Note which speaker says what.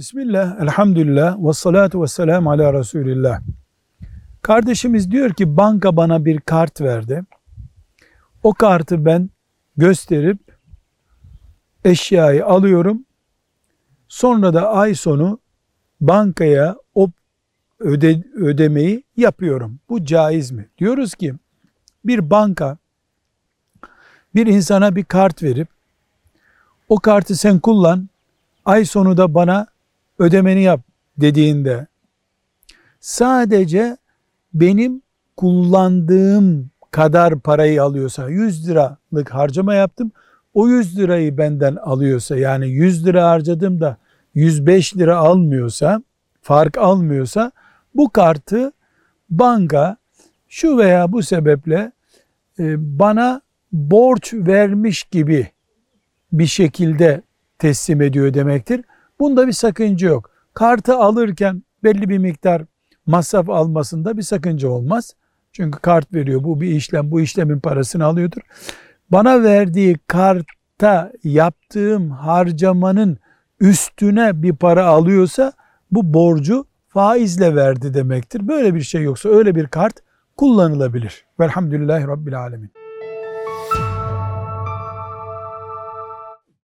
Speaker 1: Bismillah, elhamdülillah, ve salatu ve selamu ala Resulillah. Kardeşimiz diyor ki banka bana bir kart verdi. O kartı ben gösterip eşyayı alıyorum. Sonra da ay sonu bankaya o öde, ödemeyi yapıyorum. Bu caiz mi? Diyoruz ki bir banka bir insana bir kart verip o kartı sen kullan ay sonu da bana ödemeni yap dediğinde sadece benim kullandığım kadar parayı alıyorsa 100 liralık harcama yaptım o 100 lirayı benden alıyorsa yani 100 lira harcadım da 105 lira almıyorsa fark almıyorsa bu kartı banka şu veya bu sebeple e, bana borç vermiş gibi bir şekilde teslim ediyor demektir. Bunda bir sakınca yok. Kartı alırken belli bir miktar masraf almasında bir sakınca olmaz. Çünkü kart veriyor bu bir işlem bu işlemin parasını alıyordur. Bana verdiği karta yaptığım harcamanın üstüne bir para alıyorsa bu borcu faizle verdi demektir. Böyle bir şey yoksa öyle bir kart kullanılabilir. Velhamdülillahi Rabbil Alemin.